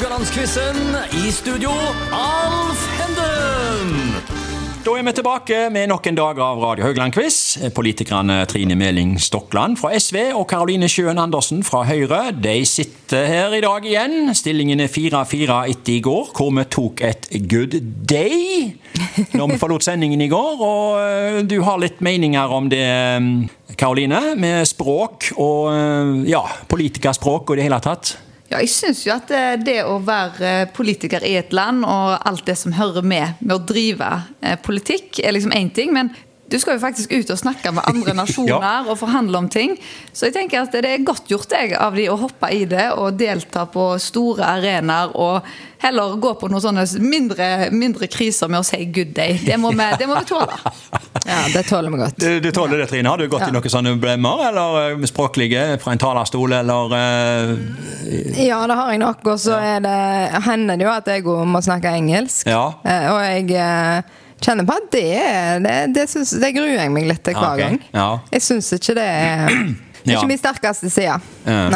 Haugalandsquizen. I studio, Alf Henden. Da er vi tilbake med nok en dag av Radio Haugland-quiz. Politikerne Trine Meling Stokland fra SV og Karoline Sjøen Andersen fra Høyre de sitter her i dag igjen. Stillingen er 4-4 etter i går, hvor vi tok et good day når vi forlot sendingen i går. Og eh, du har litt meninger om det, Karoline, med språk og eh, ja, politikerspråk og i det hele tatt? Ja, jeg syns jo at eh, det å være eh, politiker i et land og alt det som hører med med å drive eh, politikk, er liksom én ting. men du skal jo faktisk ut og snakke med andre nasjoner ja. og forhandle om ting. Så jeg tenker at det er godt gjort jeg, av de å hoppe i det og delta på store arenaer. Og heller gå på noen sånne mindre, mindre kriser med å si good day. Det må vi, det må vi tåle. Ja, det tåler vi godt. Du, du tåler det, Trine? Har du gått ja. i noen sånne blemmer? Eller eh, språklige fra en talerstol, eller uh... Ja, det har jeg nok. Og så ja. hender det jo at jeg må snakke engelsk. Ja. Uh, og jeg uh, kjenner på at det, det, det, synes, det gruer jeg meg litt til hver okay. gang. Ja. Jeg syns ikke det er er ikke min sterkeste side. Uh,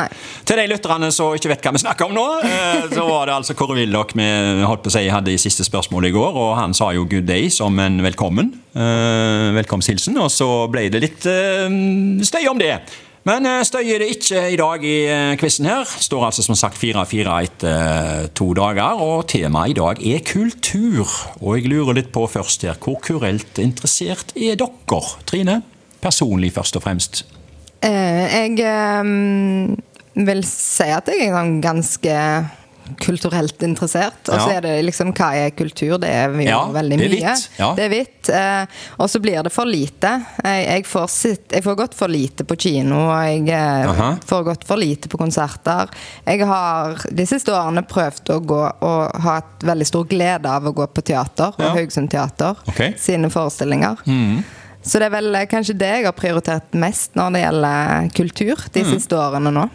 til de lytterne som ikke vet hva vi snakker om nå, uh, så var det altså Kåre Willoch vi holdt på å si, hadde i siste spørsmål i går. og Han sa jo 'good day' som en velkommen. Uh, velkomsthilsen. Og så ble det litt støy om det. Men støy er det ikke i dag i eh, quizen her. Står altså som sagt 4-4 etter eh, to dager, og temaet i dag er kultur. Og jeg lurer litt på først her, hvor kurelt interessert er dere? Trine, personlig først og fremst. jeg vil si at jeg er sånn ganske kulturelt interessert. Og så ja. er det liksom hva er kultur? Det er jo ja, veldig mye. Det er vidt. Ja. Det er vidt. Eh, og så blir det for lite. Jeg, jeg, får sitt, jeg, får gått for lite på kino, og jeg eh, Aha. får gått for lite på konserter. Jeg har de siste årene prøvd å gå og ha et veldig stor glede av å gå på teater, og Haugesund Teater okay. sine forestillinger. Mm. Så det er vel eh, kanskje det jeg har prioritert mest når det gjelder kultur de mm. siste årene nå.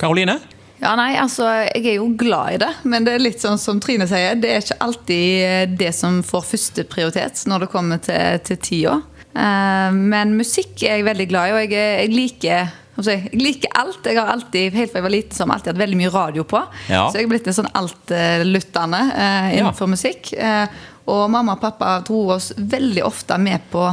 Karoline? Mm. Ja, nei, altså, Jeg er jo glad i det, men det er litt sånn som Trine sier. Det er ikke alltid eh, det som får førsteprioritet når det kommer til, til tida. Uh, men musikk er jeg veldig glad i, og jeg, jeg liker jeg liker alt. Jeg har alltid, helt fra jeg var liten, som alltid hatt veldig mye radio på. Ja. Så jeg er blitt en sånn altlyttende uh, innenfor ja. musikk. Uh, og mamma og pappa dro oss veldig ofte med på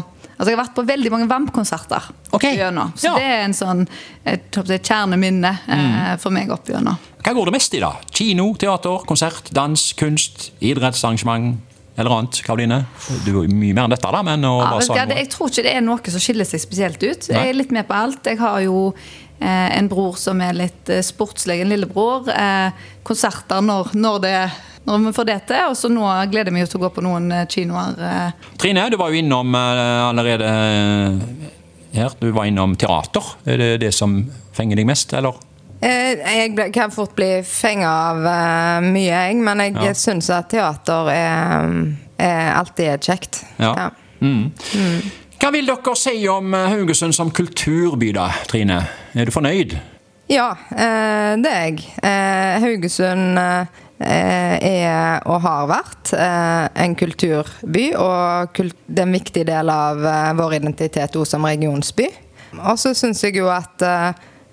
Altså Jeg har vært på veldig mange VAMP-konserter Okay. Så ja. det er en sånn et, et kjerneminne eh, mm. for meg opp gjennom. Hva går det mest i, da? Kino, teater, konsert, dans, kunst, idrettsarrangement? Eller annet, Karoline? Du er mye mer enn dette, da. Men ja, ja, det, jeg tror ikke det er noe som skiller seg spesielt ut. Nei. Jeg er litt med på alt. Jeg har jo eh, en bror som er litt eh, sportslig, en lillebror. Eh, konserter når, når det når vi får det til. Og så nå gleder vi oss til å gå på noen eh, kinoer. Eh. Trine, du var jo innom eh, allerede her. Du var innom teater. Er det det som fenger deg mest, eller? Jeg kan fort bli fenga av mye, jeg. Men jeg ja. syns at teater er, er alltid er kjekt. Ja. ja. Mm. Mm. Hva vil dere si om Haugesund som kulturby, da, Trine? Er du fornøyd? Ja, det er jeg. Haugesund er og har vært eh, en kulturby, og det er en viktig del av eh, vår identitet også som regionsby. Og så syns jeg jo at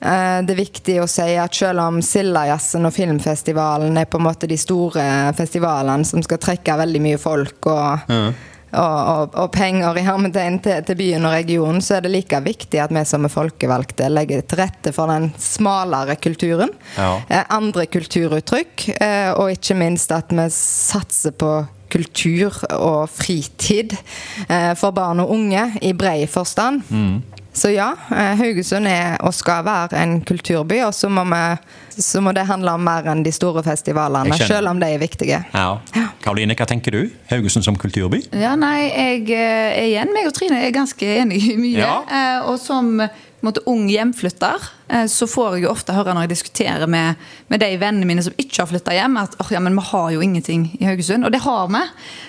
det er viktig å si at selv om Sildajazzen og Filmfestivalen er på en måte de store festivalene som skal trekke veldig mye folk og ja og, og, penger i hermetegn til, til, byen og regionen, så er det like viktig at vi som er folkevalgte legger til rette for den smalere kulturen. Ja. Eh, andre kulturuttrykk, eh, og ikke minst at vi satser på kultur og fritid eh, for barn og unge i brei forstand. Mm. Så ja, eh, Haugesund er og skal være en kulturby, og så må, vi, så må det handle om mer enn de store festivalene, selv om de er viktige. Ja. Karoline, hva tenker du? Haugesund som kulturby? Ja, nei, jeg er eh, igjen, meg og Trine er ganske enige i mye. Ja. Eh, og som måte, ung hjemflytter, eh, så får jeg jo ofte høre når jeg diskuterer med, med de vennene mine som ikke har flytta hjem, at oh, ja, men vi har jo ingenting i Haugesund. Og det har vi.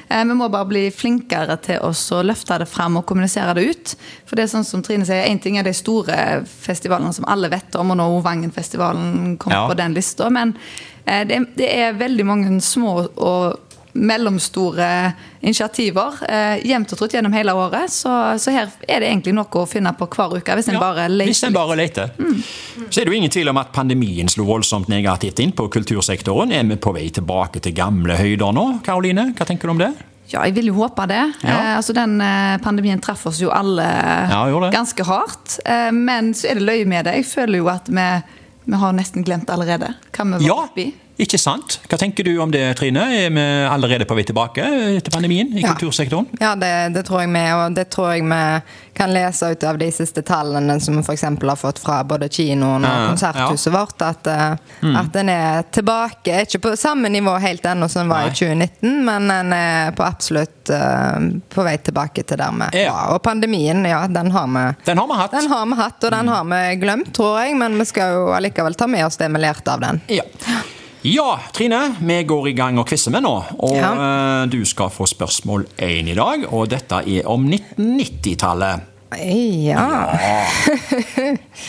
Eh, vi må bare bli flinkere til oss å løfte det fram og kommunisere det ut. For det er sånn som Trine sier, Én ting er de store festivalene som alle vet om, og nå Vangenfestivalen kom ja. på den lista. Men eh, det, det er veldig mange små og mellomstore initiativer eh, jevnt og trutt gjennom hele året. Så, så, her er det egentlig noe å finne på hver uke, hvis en Ja, bare leter. Hvis en bare leter. Så er det jo ingen tvil om at pandemien slo voldsomt negativt inn på kultursektoren. Er vi på vei tilbake til gamle høyder nå? Karoline, hva tenker du om det? Ja, jeg vil jo håpe det. Ja. Eh, altså Den eh, pandemien traff oss jo alle Ja, ganske hardt. Eh, men så er det løye med det. Jeg føler jo at vi, vi har nesten glemt allerede hva vi var Ja, oppi. Ikke sant? Hva tenker du om det, Trine? Er vi allerede på vei tilbake etter pandemien i Ja. kultursektoren? Ja, det, det tror jeg vi, og det tror jeg vi kan lese ut av de siste tallene som vi f.eks. har fått fra både kinoen og Ja, konserthuset vårt, at, eh, Mm. at den er tilbake. Ikke på samme nivå helt ennå som den var Nei. i 2019, men den er på absolutt eh, på vei tilbake til der vi Ja. var. Og pandemien, ja, den har vi. Den har vi hatt. Den har vi hatt, og den har vi glemt, tror jeg, men vi skal jo allikevel ta med oss det vi lærte av den. Ja. Ja, Trine, vi går i gang og quizer med nå. Og Ja. eh, du skal få spørsmål én i dag, og dette er om 1990-tallet. Ja.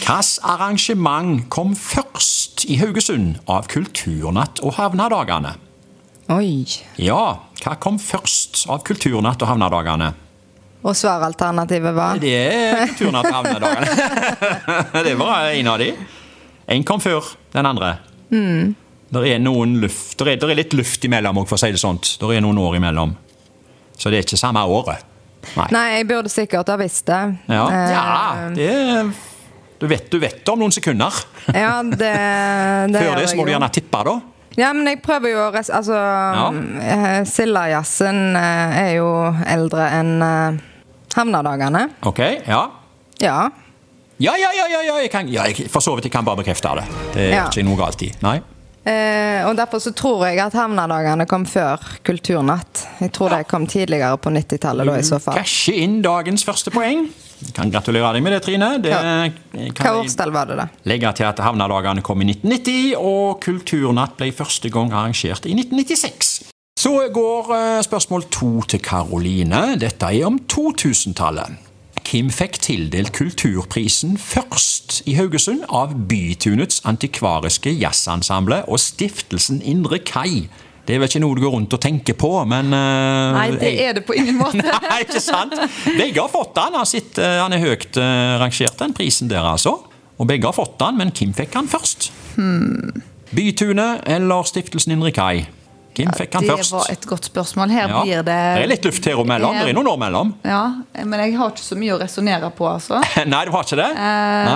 Hvilket arrangement kom først i Haugesund av Kulturnatt og Havnadagene? Oi. Ja, hva kom først av Kulturnatt og Havnadagene? Og svaralternativet var? Det er Kulturnatt og Havnadagene. det var en av de. En kom før den andre. Det er noen luft, der er, der er litt luft imellom, for å si det sånt. Det er noen år imellom. Så det er ikke samme året. Nei. Nei, jeg burde sikkert ha visst det. Ja, Eh, ja det er, du, vet, du vet om noen sekunder. Ja, det, det Før det så må du gjerne tippe, da. Ja, men jeg prøver jo å res Altså, ja. Sildajazzen eh, er jo eldre enn eh, Havnadagene. Ok, ja. Ja. Ja, ja, ja, ja, ja, jeg kan, ja jeg, for så vidt jeg kan bare bekrefte det. Det er Ja. ikke noe galt i. Nei. Eh, og derfor så tror jeg at Havnadagene kom før Kulturnatt. Jeg tror det kom tidligere på 90-tallet, da, i så fall. Cashe inn dagens første poeng. Jeg kan gratulere deg med det, Trine. Det Ja. Hva årstall var det, da? legge til at Havnadagene kom i 1990, og Kulturnatt ble første gang arrangert i 1996. Så går eh, spørsmål to til Karoline. Dette er om 2000-tallet. Hvem fikk tildelt Kulturprisen først i Haugesund av Bytunets antikvariske jazzensemble og Stiftelsen Indre Kai? Det er vel ikke noe du går rundt og tenker på, men uh, Nei, det er det på ingen måte. Nei, ikke sant? Begge har fått den. Han, sitter, han er høyt uh, rangert, den prisen der, altså. Og begge har fått den, men Kim fikk han først? Bytunet eller Stiftelsen Indre Kai? Hvem fikk han det var et godt spørsmål. Her Ja. blir det Det er litt luft her og mellom. Det er noen år mellom. Ja, men jeg har ikke så mye å resonnere på, altså. Nei, du har ikke det?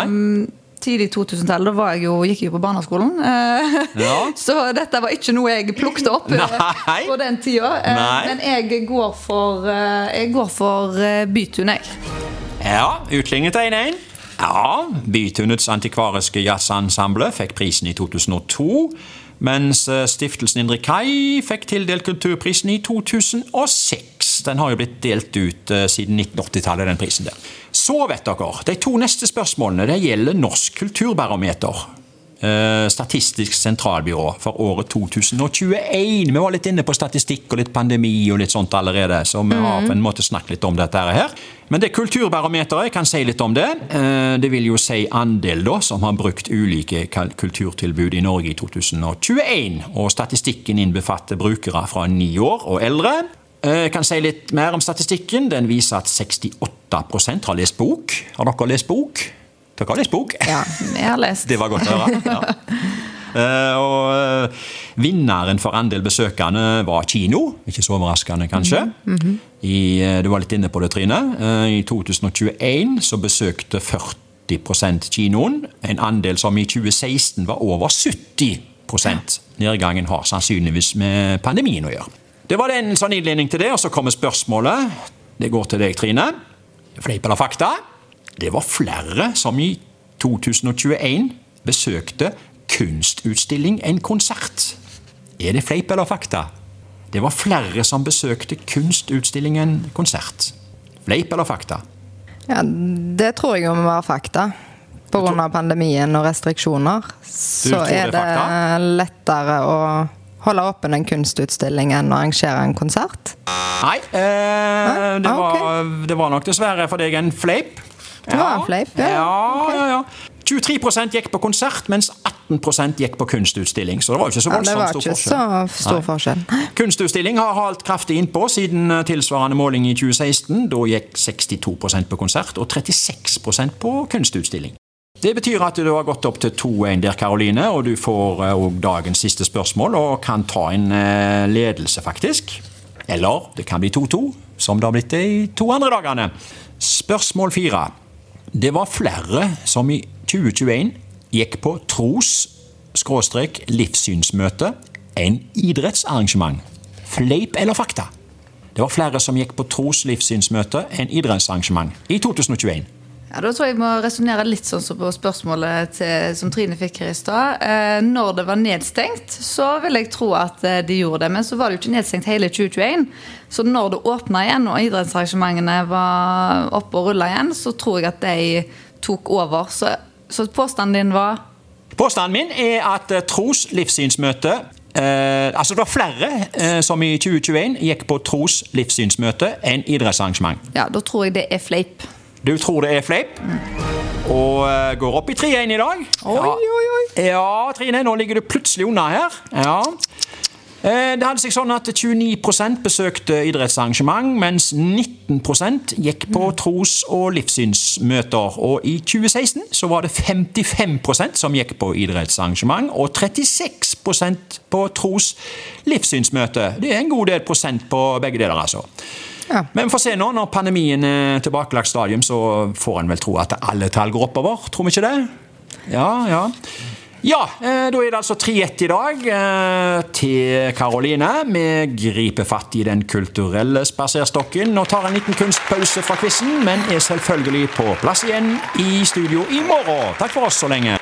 Um, tidlig 2000-tall, da var jeg jo, gikk jeg jo på barneskolen. Ja. Så dette var ikke noe jeg plukket opp eh, Nei. på den tida. Eh, Nei. Men jeg går for, eh, jeg går for eh, Bytun, jeg. Ja, utlignet 1-1. Ja, Bytunets antikvariske jazzensemble fikk prisen i 2002, mens eh, Stiftelsen Indre Kai fikk tildelt kulturprisen i 2006. Den har jo blitt delt ut eh, siden 1980-tallet, den prisen der. Så vet dere, de to neste spørsmålene det gjelder Norsk kulturbarometer. Eh, Statistisk sentralbyrå for året 2021. Vi var litt inne på statistikk og litt pandemi og litt sånt allerede, så vi har på en måte snakket litt om dette her. Men det kulturbarometeret, jeg kan si litt om det. Eh, Det vil jo si andel da, som har brukt ulike kulturtilbud i Norge i 2021. Og statistikken innbefatter brukere fra ni år og eldre. Eh, Jeg kan si litt mer om statistikken. Den viser at 68% har lest bok. Har dere lest bok? Dere har lest bok? Ja. Jeg har lest. Det var godt å høre. Ja. Eh, og eh, vinneren for andel besøkende var kino. Ikke så overraskende, kanskje. I, eh, du var litt inne på det, Trine. I 2021 så besøkte 40% kinoen. En andel som i 2016 var over 70% Nedgangen har sannsynligvis med pandemien å gjøre. Det var en sånn innledning til det, og så kommer spørsmålet. Det går til deg, Trine. Fleip eller fakta? Det var flere som i 2021 besøkte kunstutstilling enn konsert. Er det fleip eller fakta? Det var flere som besøkte kunstutstilling enn konsert. Fleip eller fakta? ja, det tror jeg jo må være fakta. Pga. pandemien og restriksjoner. Så tror det er er det lettere å holde åpen en kunstutstilling enn å arrangere en konsert. Nei, eh, det, Ah, var, det var nok dessverre for deg en fleip. Det var en fleip, ja. ja. Ja, ja. 23% gikk på konsert, mens 18% gikk på kunstutstilling. Så det var jo ikke så Ja, det voldsomt var stor ikke forskjell. så stor Nei. forskjell. Kunstutstilling har holdt kraftig innpå siden eh, tilsvarende måling i 2016. Da gikk 62% på konsert og 36% på kunstutstilling. Det betyr at du har gått opp til 2-1 der, Karoline, og du får òg dagens siste spørsmål og kan ta en eh, ledelse, faktisk. Eller det kan bli 2-2, som det har blitt de to andre dagene. Spørsmål fire. Det var flere som i 2021 gikk på tros-livssynsmøte enn idrettsarrangement. Fleip eller fakta? Det var flere som gikk på tros-livssynsmøte enn idrettsarrangement i 2021. Ja, Da tror jeg jeg må resonnere litt sånn som på spørsmålet til, som Trine fikk her i stad. Eh, når det var nedstengt, så vil jeg tro at eh, de gjorde det. Men så var det jo ikke nedstengt hele 2021. Så når det åpna igjen og idrettsarrangementene var oppe og rulla igjen, så tror jeg at de tok over. Så, så påstanden din var Påstanden min er at eh, tros-livssynsmøte eh, Altså det var flere eh, som i 2021 gikk på tros-livssynsmøte enn idrettsarrangement. Ja, da tror jeg det er fleip. Du tror det er fleip? Og eh, går opp i 3-1 i dag. Oi, oi, oi. Ja, Trine, nå ligger du plutselig unna her. Ja. Eh, Det hadde seg sånn at 29% besøkte idrettsarrangement, mens 19% gikk på tros- og livssynsmøter. Og i 2016 så var det 55% som gikk på idrettsarrangement, og 36% på tros-livssynsmøte. Det er en god del prosent på begge deler, altså. Ja. Men vi får se nå, når pandemien er tilbakelagt stadium, så får en vel tro at alle tall går oppover. Tror vi ikke det? Ja, ja. Ja, eh, da er det altså 3-1 i dag eh, til Karoline. Vi griper fatt i den kulturelle spaserstokken og tar en liten kunstpause fra quizen, men er selvfølgelig på plass igjen i studio i morgen. Takk for oss så lenge.